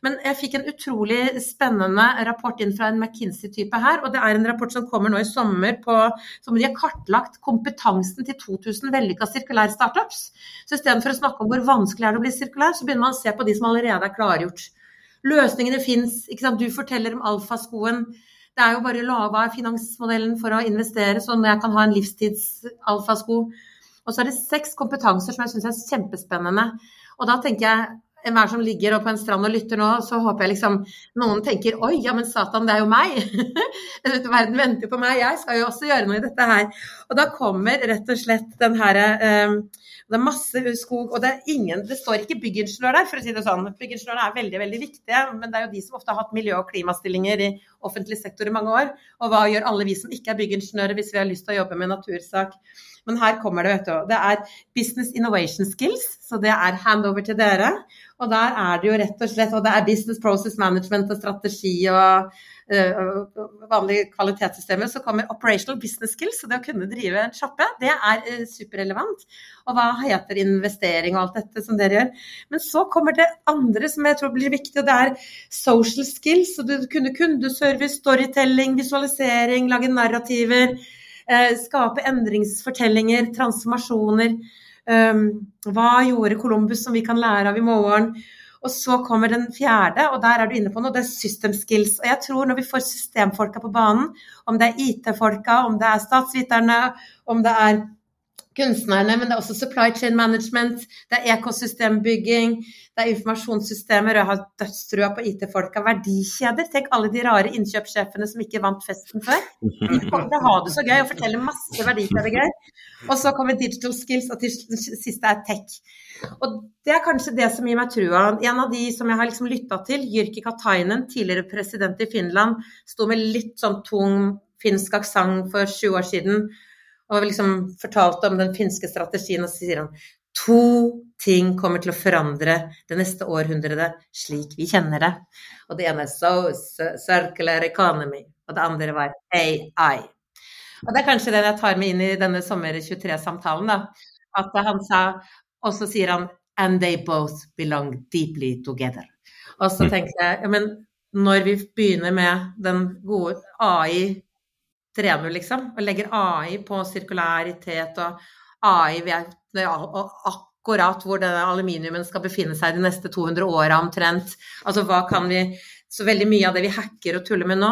Men jeg fikk en utrolig spennende rapport inn fra en McKinsey-type her. Og det er en rapport som kommer nå i sommer på, som de har kartlagt kompetansen til 2000 vellykka sirkulære startups. Så istedenfor å snakke om hvor vanskelig det er å bli sirkulær, så begynner man å se på de som allerede er klargjort. Løsningene fins. Du forteller om alfaskoen det er jo bare lava finansmodellen for å investere, sånn at jeg kan ha en livstidsalfasko. Og så er det seks kompetanser som jeg syns er kjempespennende. Og da tenker jeg enhver som ligger på en strand og lytter nå, så håper jeg liksom noen tenker oi, ja men satan, det er jo meg. Verden venter på meg, jeg skal jo også gjøre noe i dette her. Og da kommer rett og slett den herre um, det er masse skog, og det er ingen Det står ikke byggingeniør der, for å si det sånn. Byggingeniørene er veldig, veldig viktige, men det er jo de som ofte har hatt miljø- og klimastillinger i offentlig sektor i mange år. Og hva gjør alle vi som ikke er byggingeniører hvis vi har lyst til å jobbe med natursak? Men her kommer det, vet du. Det er business innovation skills, så det er handover til dere. Og der er det jo rett og slett Og det er business process management og strategi og vanlige kvalitetssystemer. Så kommer operational business skills, så det å kunne drive en sjappe, det er uh, superrelevant. Og hva heter investering og alt dette som dere gjør. Men så kommer det andre som jeg tror blir viktig, og det er social skills. Så du kunne kundeservice, storytelling, visualisering, lage narrativer. Uh, skape endringsfortellinger, transformasjoner. Um, hva gjorde Columbus som vi kan lære av i morgen? Og så kommer den fjerde, og der er du inne på noe, det er system skills. Og jeg tror når vi får systemfolka på banen, om det er IT-folka, om det er statsviterne, om det er kunstnerne, men det er også supply chain management, det er ekosystembygging, det er informasjonssystemer, og jeg har dødstrua på IT-folka. Verdikjeder. Tenk alle de rare innkjøpssjefene som ikke vant festen før. De kommer til å ha det så gøy og fortelle masse verdikjedegreier. Og så kommer digital skills, og til siste er tech. Og det er kanskje det som gir meg trua. En av de som jeg har liksom lytta til, Jyrki Katainen, tidligere president i Finland, sto med litt sånn tung finsk aksent for sju år siden og liksom fortalte om den finske strategien, og så sier han to ting kommer til å forandre det neste århundret slik vi kjenner det. Og det ene er so, circular economy, og det andre var AI. Og det er kanskje det jeg tar med inn i denne sommer 23-samtalen, da. At han sa Og så sier han And they both belong deeply together. Og så mm. tenkte jeg ja, men når vi begynner med den gode AI 3.0, liksom. Og legger AI på sirkularitet og AI ved akkurat hvor denne aluminiumen skal befinne seg de neste 200 åra omtrent. Altså hva kan vi Så veldig mye av det vi hacker og tuller med nå,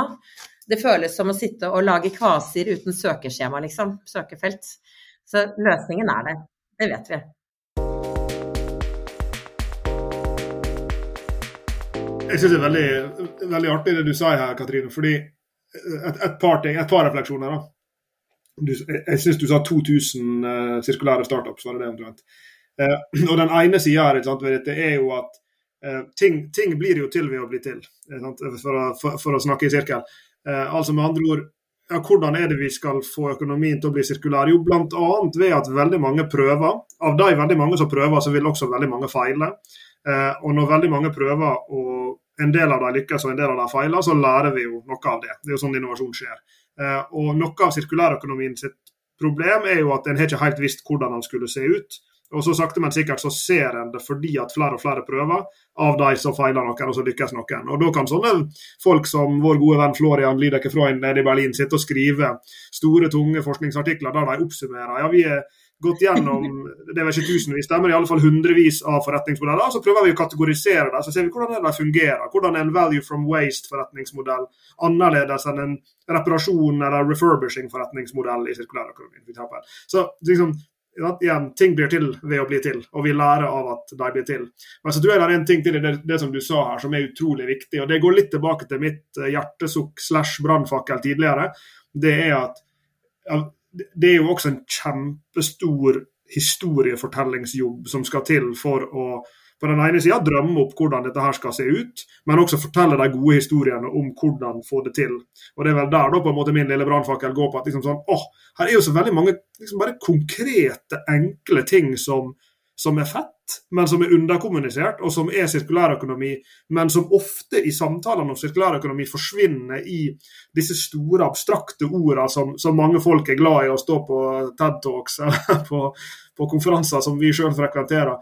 det føles som å sitte og lage kvaser uten søkeskjema, liksom. Søkefelt. Så løsningen er der. Det vet vi. Jeg syns det er veldig, veldig artig det du sa her, Katrine. fordi et, et, par ting, et par refleksjoner. da. Du, jeg syns du sa 2000 uh, eh, sirkulære startups, var det det omtrent. Uh, og den ene sida her dette er jo at uh, ting, ting, blir jo til ved å bli til, for å, for, for, å, snakke i sirkel. altså med andre ord, ja, Hvordan er det vi skal få økonomien til å bli sirkulær? Jo, bl.a. ved at veldig mange prøver. Av de veldig mange som prøver, så vil også veldig mange feile. og når veldig mange prøver og en del av dem lykkes og en del av dem feiler, så lærer vi jo noe av det. Det er jo sånn innovasjon skjer. Eh, og Noe av sirkulærøkonomien sitt problem er jo at en har ikke helt visst hvordan den skulle se ut. Og så sakte, men sikkert så ser en det fordi at flere og flere prøver. Av de som feiler noen, og så lykkes noen. Og Da kan sånne folk som vår gode venn Florian Lydekke Freund nede i Berlin sitte og skrive store, tunge forskningsartikler der de oppsummerer. Ja, vi er gått gjennom det er ikke tusenvis, men i alle fall hundrevis av forretningsmodeller. Så prøver vi å kategorisere det, så ser vi hvordan det fungerer. Hvordan er en value from waste-forretningsmodell annerledes enn en reparasjon eller refurbishing-forretningsmodell i sirkulærøkonomien f.eks. Så liksom, igjen, ting blir til ved å bli til, og vi lærer av at de blir til. Men så tror jeg det er en ting til det, det, som du sa her som er utrolig viktig, og det går litt tilbake til mitt eh, hjertesukk slash brannfakkel tidligere. Det er at det er jo også en kjempestor historiefortellingsjobb som skal til for å på den ene sida drømme opp hvordan dette her skal se ut, men også fortelle de gode historiene om hvordan få det til. Og Det er vel der da på en måte min lille brannfakkel går på. at liksom sånn, åh, Her er jo så veldig mange liksom bare konkrete, enkle ting som, som er fett, men som er underkommunisert, og som er sirkulærøkonomi, men som ofte i samtalene om sirkulærøkonomi forsvinner i disse store, abstrakte ordene som, som mange folk er glad i å stå på TED Talks eller på, på konferanser som vi sjøl frekventerer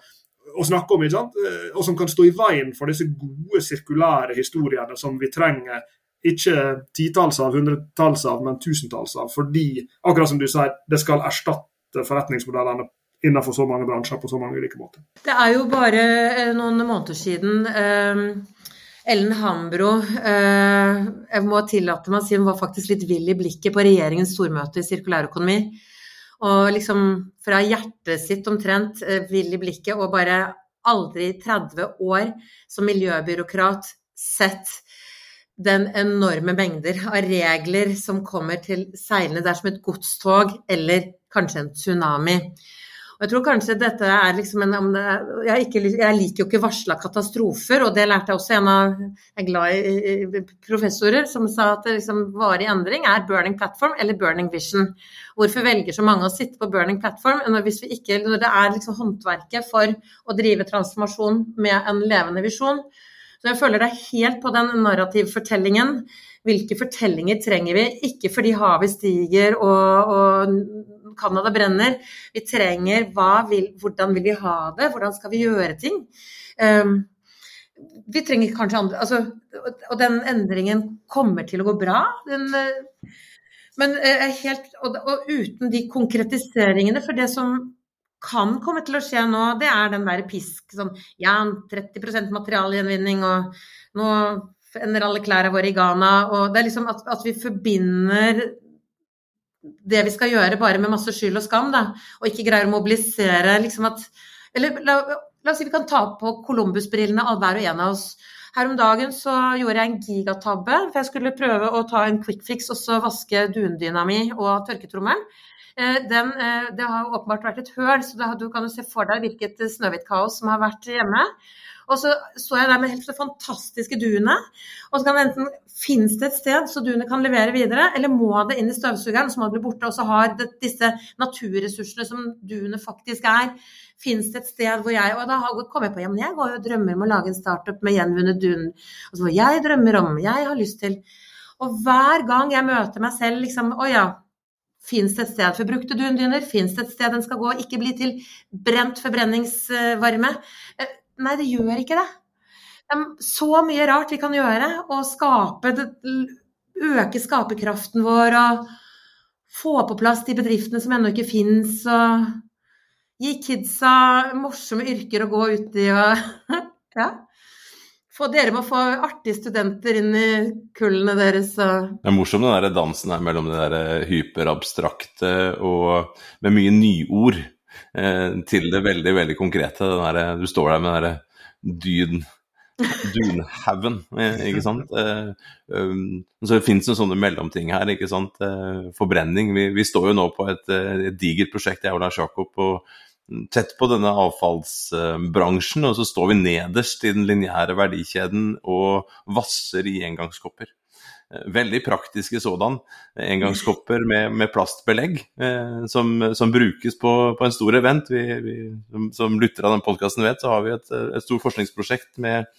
å snakke om, ikke sant? Eh, og som kan stå i veien for disse gode sirkulære historiene som vi trenger ikke titalls av, hundretalls av, men tusentalls av. Fordi, akkurat som du sier, det skal erstatte forretningsmodellene innenfor så mange bransjer på så mange ulike måter. Det er jo bare eh, noen måneder siden eh, Ellen Hambro eh, Jeg må tillate meg å si hun var faktisk litt vill i blikket på regjeringens stormøte i sirkulærøkonomi. Og liksom fra hjertet sitt omtrent eh, vill i blikket og bare aldri i 30 år som miljøbyråkrat sett den enorme mengder av regler som kommer til seilende. Det er som et godstog eller kanskje en tsunami. Og jeg tror kanskje dette er liksom en jeg, ikke, jeg, liker jo ikke varsla katastrofer, og det lærte jeg også en av jeg er glad i, professorer som sa at liksom varig endring er burning platform eller burning vision. Hvorfor velger så mange å sitte på burning platform når, ikke, når det er liksom håndverket for å drive transformasjon med en levende visjon? Så jeg føler er helt på den narrativfortellingen. Hvilke fortellinger trenger vi? Ikke fordi havet stiger og, og Canada brenner. Vi trenger vil, Hvordan vil vi ha det? Hvordan skal vi gjøre ting? Um, vi trenger kanskje andre altså, Og den endringen kommer til å gå bra. Den, eh, men uh, helt, og, og, uten de konkretiseringene For det som kan komme til å skje nå, det er den der pisk sånn Ja, 30% materialgjenvinning, og nå ender alle klærne våre i Ghana. og det er liksom at, at vi forbinder det vi skal gjøre bare med masse skyld og skam, da, og ikke greier å mobilisere liksom at Eller la, la oss si vi kan ta på Columbus-brillene, hver og en av oss. Her om dagen så gjorde jeg en gigatabbe, for jeg skulle prøve å ta en quick fix og så vaske dundyna mi og tørketrommelen. Eh, den, eh, det har åpenbart vært et høl, så du kan jo se for deg hvilket snøhvitt kaos som har vært hjemme. Og så så jeg der med helt så fantastiske duene. Og så kan det enten finnes det et sted så duene kan levere videre, eller må det inn i støvsugeren, så må det bli borte. Og så har det, disse naturressursene som duene faktisk er, fins det et sted hvor jeg Og da kom jeg på ja, jeg går jo og drømmer om å lage en startup med gjenvunnet dun. Altså jeg drømmer om, jeg har lyst til. Og hver gang jeg møter meg selv liksom Å ja, Fins det et sted for brukte dundyner? Fins det et sted den skal gå? Ikke bli til brent forbrenningsvarme. Eh, Nei, det gjør ikke det. Det er så mye rart vi kan gjøre. Og skape, øke skaperkraften vår og få på plass de bedriftene som ennå ikke fins. Og gi kidsa morsomme yrker å gå ut i og ja. Få dere med å få artige studenter inn i kullene deres. Og... Det er morsomt den der dansen her mellom det der hyperabstrakte og med mye nyord eh, til det veldig, veldig konkrete. Der, du står der med den derre dyden dunhaugen, eh, ikke sant. Eh, um, så det fins sånne mellomting her, ikke sant. Eh, forbrenning. Vi, vi, står jo nå på et, et digert prosjekt, jeg og Lars Jakob, og tett på denne avfallsbransjen, og så står vi nederst i den lineære verdikjeden og vasser i engangskopper. Eh, veldig praktiske sådan. Engangskopper med, med plastbelegg eh, som, som, brukes på, på, en stor event. Vi, vi, som, lyttere av den podkasten vet, så har vi et, et stort forskningsprosjekt med,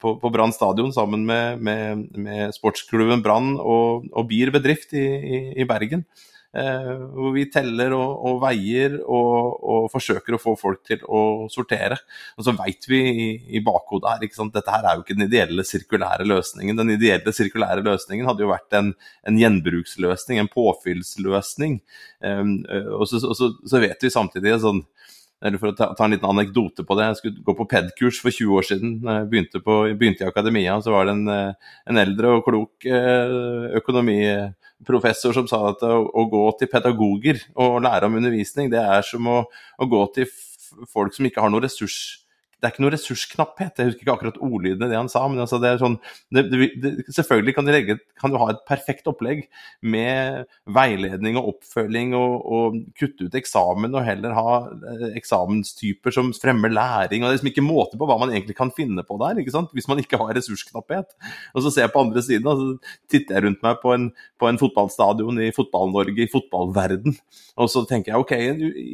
på, på Brann stadion sammen med, med, med sportsklubben Brann og, og Bier bedrift i, i, i, Bergen. Eh, hvor vi teller og, og veier og, og, forsøker å få folk til å sortere. Og så veit vi i, i bakhodet her ikke sant? dette her er jo ikke den ideelle sirkulære løsningen. Den ideelle sirkulære løsningen hadde jo vært en, en gjenbruksløsning, en påfyllsløsning. Um, og, så, og så, så, vet vi samtidig sånn eller For å ta, ta, en liten anekdote på det. Jeg skulle gå på PED-kurs for 20 år siden. Jeg begynte, på, begynte i akademia, og så var det en, en eldre og klok økonomiprofessor som sa at å, å, gå til pedagoger og lære om undervisning, det er som å, å gå til folk som ikke har noen ressurs det er ikke noe ressursknapphet. Jeg husker ikke akkurat ordlyden det han sa. men altså det er sånn, det, det, Selvfølgelig kan du, legge, kan du, ha et perfekt opplegg med veiledning og oppfølging og, og, kutte ut eksamen og heller ha eh, eksamenstyper som fremmer læring. og Det er liksom ikke måte på hva man egentlig kan finne på der, ikke sant? hvis man ikke har ressursknapphet. Og så ser jeg på andre siden, og så titter jeg rundt meg på en, på en fotballstadion i Fotball-Norge, i fotballverden, og så tenker jeg ok,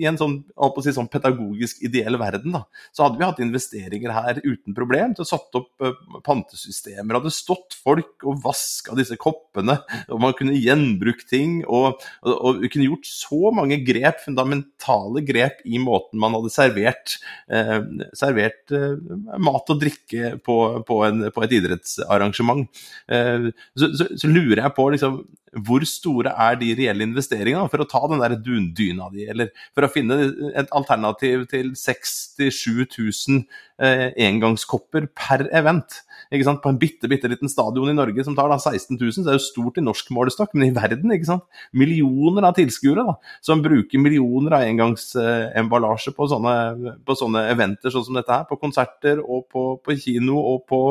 i en sånn, si, sånn pedagogisk ideell verden, da, så hadde vi hatt investeringer investeringer her uten problem. til å satt opp uh, pantesystemer. Hadde stått folk og vaska disse koppene, og man kunne gjenbrukt ting. Og, og, og, kunne gjort så mange grep, fundamentale grep, i måten man hadde servert, eh, servert eh, mat og drikke på, på, en, på et idrettsarrangement. Så, så, så, lurer jeg på liksom, hvor store er de reelle investeringene for å ta den der dundyna di, eller for å finne et alternativ til 67 000 eh, engangskopper per event? Ikke sant? På en bitte, bitte liten stadion i Norge som tar da 16 000, så er det jo stort i norsk målestokk, men i verden, ikke sant? Millioner av tilskuere som bruker millioner av engangsemballasje på, sånne, på sånne eventer sånn som dette her, på konserter og på, på kino og på,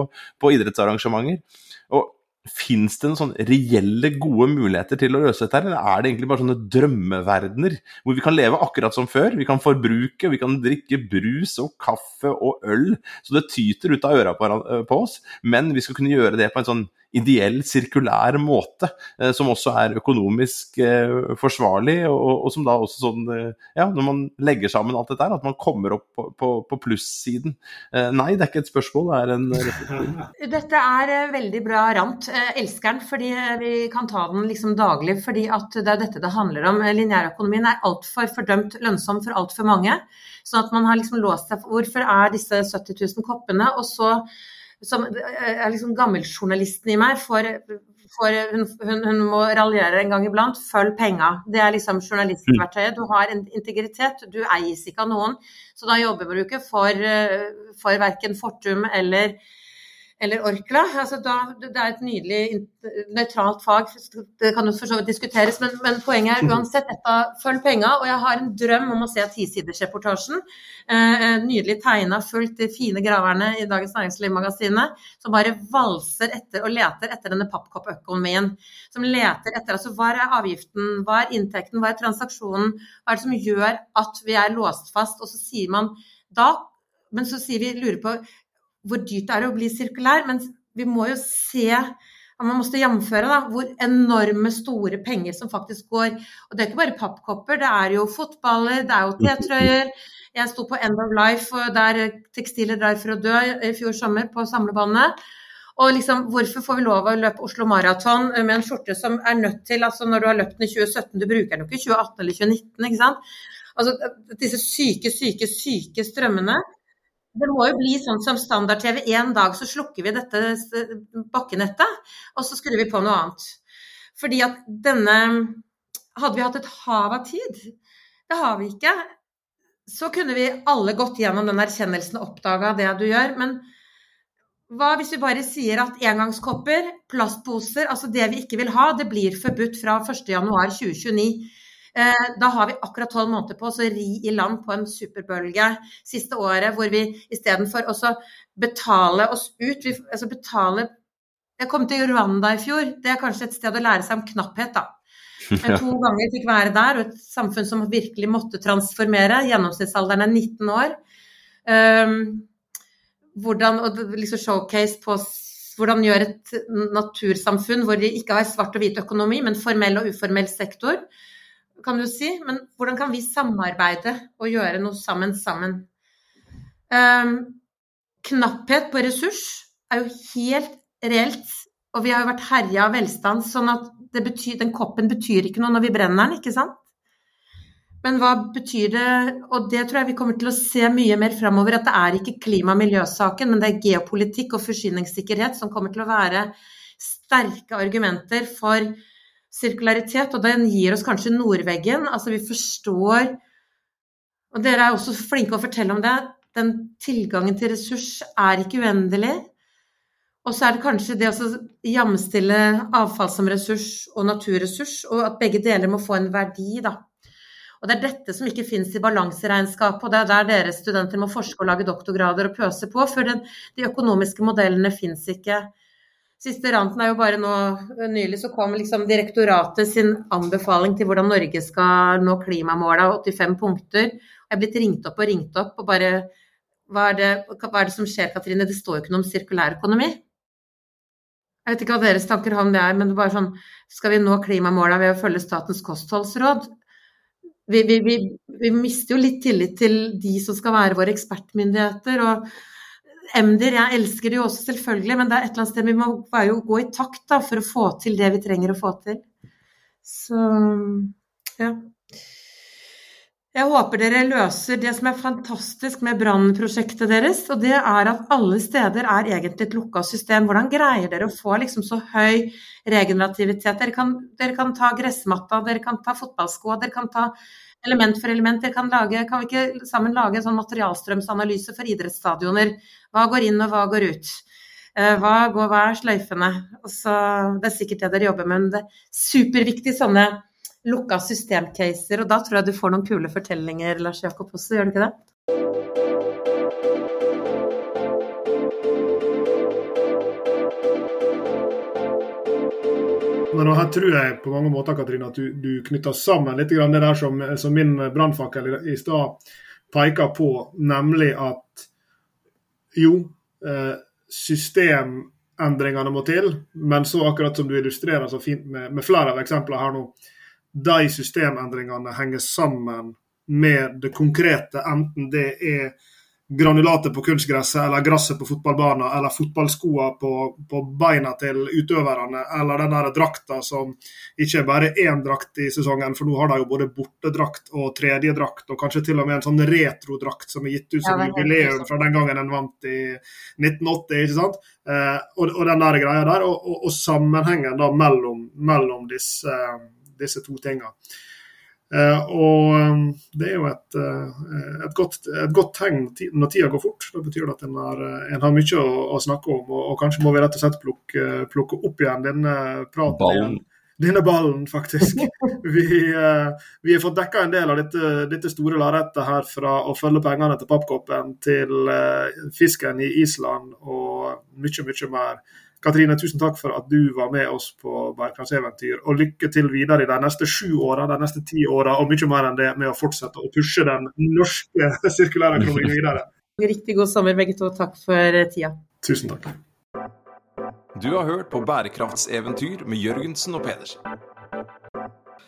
på idrettsarrangementer. Fins det noen sånne reelle gode muligheter til å løse dette, eller er det egentlig bare sånne drømmeverdener hvor vi kan leve akkurat som før? Vi kan forbruke, vi kan drikke brus og kaffe og øl så det tyter ut av øra på oss, men vi skal kunne gjøre det på en sånn ideell, sirkulær måte, eh, som også er økonomisk eh, forsvarlig, og, som da også sånn eh, Ja, når man legger sammen alt dette at man kommer opp på, på, på plussiden. Nei, det er ikke et spørsmål, det er en. Dette er veldig bra rant. Elsker den, fordi vi kan ta den liksom daglig. fordi at det er dette det handler om. Lineærøkonomien er altfor fordømt lønnsom for altfor mange. Sånn at man har liksom låst seg for Hvorfor er disse 70 000 koppene? Og så som er liksom gammeljournalisten i meg, for, for hun, hun, hun, må raljere en gang iblant. Følg penga. Det er liksom journalistverktøyet. Du har en integritet, du eies ikke av noen. Så da jobber du ikke for, for verken Fortum eller eller Orkla. Altså da, det er et nydelig nøytralt fag, det kan jo for så vidt diskuteres. Men, men poenget er uansett dette, følg penga. Og jeg har en drøm om å se tisidersreportasjen. Eh, nydelig tegna, fullt de fine graverne i Dagens Næringsliv-magasinet, som bare valser etter og leter etter denne pappkoppøkonomien. Som leter etter altså hva er avgiften, hva er inntekten, hva er transaksjonen, hva er det som gjør at vi er låst fast. Og så sier man da men så sier vi, lurer på hvor dyrt det er å bli sirkulær, men vi må jo se man måtte jamføre da, hvor enorme store penger som faktisk går. Og det er ikke bare pappkopper, det er jo fotballer, det er jo T-trøyer. Jeg sto på End of Life der tekstiler drar for å dø i fjor sommer på samlebåndet. Og liksom, hvorfor får vi lov å løpe Oslo Maraton med en skjorte som er nødt til altså Når du har løpt den i 2017, du bruker den jo ikke i 2018 eller 2019, ikke sant. Altså disse syke, syke, syke strømmene det må jo bli sånn som standard-TV. En dag så slukker vi dette bakkenettet, og så skrur vi på noe annet. Fordi at denne Hadde vi hatt et hav av tid, det har vi ikke, så kunne vi alle gått gjennom den erkjennelsen og oppdaga det du gjør. Men hva hvis vi bare sier at engangskopper, plastposer, altså det vi ikke vil ha, det blir forbudt fra 1.1.2029. Eh, da har vi akkurat tolv måneder på oss å ri i land på en superbølge siste året, hvor vi istedenfor å betale oss ut vi, altså betale Jeg kom til Rwanda i fjor. Det er kanskje et sted å lære seg om knapphet, da. Jeg to ganger fikk være der, og et samfunn som virkelig måtte transformere. Gjennomsnittsalderen er 19 år. Um, hvordan, og liksom showcase på hvordan gjøre et natursamfunn hvor de ikke har svart og hvit økonomi, men formell og uformell sektor kan du si. Men hvordan kan vi samarbeide og gjøre noe sammen sammen? Um, knapphet på ressurs er jo helt reelt Og vi har jo vært herja av velstand, sånn at betyr, den koppen betyr ikke noe når vi brenner den, ikke sant? Men hva betyr det, og det tror jeg vi kommer til å se mye mer framover, at det er ikke klima- og miljøsaken, men det er geopolitikk og forsyningssikkerhet som kommer til å være sterke argumenter for sirkularitet. Og den gir oss kanskje nordveggen. Altså vi forstår Og dere er også flinke å fortelle om det. Den tilgangen til ressurs er ikke uendelig. Og så er det kanskje det å jamstille avfall som ressurs og naturressurs, og at begge deler må få en verdi, da. Og Det er dette som ikke finnes i balanseregnskapet, og det er der dere studenter må forske og lage doktorgrader og pøse på, for den, de økonomiske modellene finnes ikke. Siste ranten er jo bare nå Nylig så kom liksom direktoratet sin anbefaling til hvordan Norge skal nå klimamålet 85 punkter. Jeg er blitt ringt opp og ringt opp og bare hva er, det, hva er det som skjer, Katrine? Det står jo ikke noe om sirkulærøkonomi. Jeg vet ikke hva deres tanker om det er, men det er bare sånn Skal vi nå klimamåla ved å følge Statens kostholdsråd? Vi, vi, vi, vi, mister jo litt tillit til de som skal være våre ekspertmyndigheter. og MDR, jeg elsker det jo også selvfølgelig, men det er et eller annet sted vi må bare jo gå i takt da, for å få til det vi trenger å få til. Så ja. Jeg håper dere løser det som er fantastisk med brannprosjektet deres. Og det er at alle steder er egentlig et lukka system. Hvordan greier dere å få liksom så høy regenerativitet? Dere kan, dere kan ta gressmatta, dere kan ta fotballskoa, dere kan ta element for element. Kan, lage, kan vi ikke sammen lage en sånn materialstrømsanalyse for idrettsstadioner? Hva går inn og hva går ut? Eh, hva, går, hva er sløyfene? Så, det er sikkert det dere jobber med. Men det er superviktig sånne lukka systemcaser, og da tror jeg du får noen kule fortellinger, Lars Jakob også, gjør du ikke det? Men her tror jeg på mange måter Katrine, at du, du knytter sammen litt det der som, som min brannfakkel i, i stad peker på, nemlig at jo, eh, systemendringene må til, men så akkurat som du illustrerer så fint med, med flere av eksemplene her nå, de systemendringene henger sammen med det konkrete, enten det er granulatet på kunstgresset, eller gresset på fotballbanen, eller fotballskoene på, på, beina til utøverne, eller den der drakta som ikke er bare én drakt i sesongen, for nå har de jo både bortedrakt og tredjedrakt, og kanskje til og med en sånn retrodrakt som er gitt ut som jubileum fra den gangen den vant i 1980. ikke sant? Eh, og, og, den der greia der, og, og, og sammenhengen da mellom, mellom disse eh, disse to tingene. Uh, og um, det er jo et, uh, et, godt, et godt, tegn når tida går fort. Da betyr det at en har, en har mye å, å, snakke om, og, og, kanskje må vi rett og slett plukke, plukke opp igjen denne praten. Ballen. Denne ballen, faktisk. Vi, vi har fått dekka en del av dette, dette store lerretet her fra å følge pengene til pappkoppen til fisken i Island og mye, mye mer. Katrine, tusen takk for at du var med oss på bærekraftseventyr. Og lykke til videre i de neste sju åra, de neste ti åra og mye mer enn det med å fortsette å pushe den norske sirkulære økonomien videre. Riktig god sommer begge to. Takk for tida. Tusen takk. Du har hørt på Bærekraftseventyr med Jørgensen og Pedersen.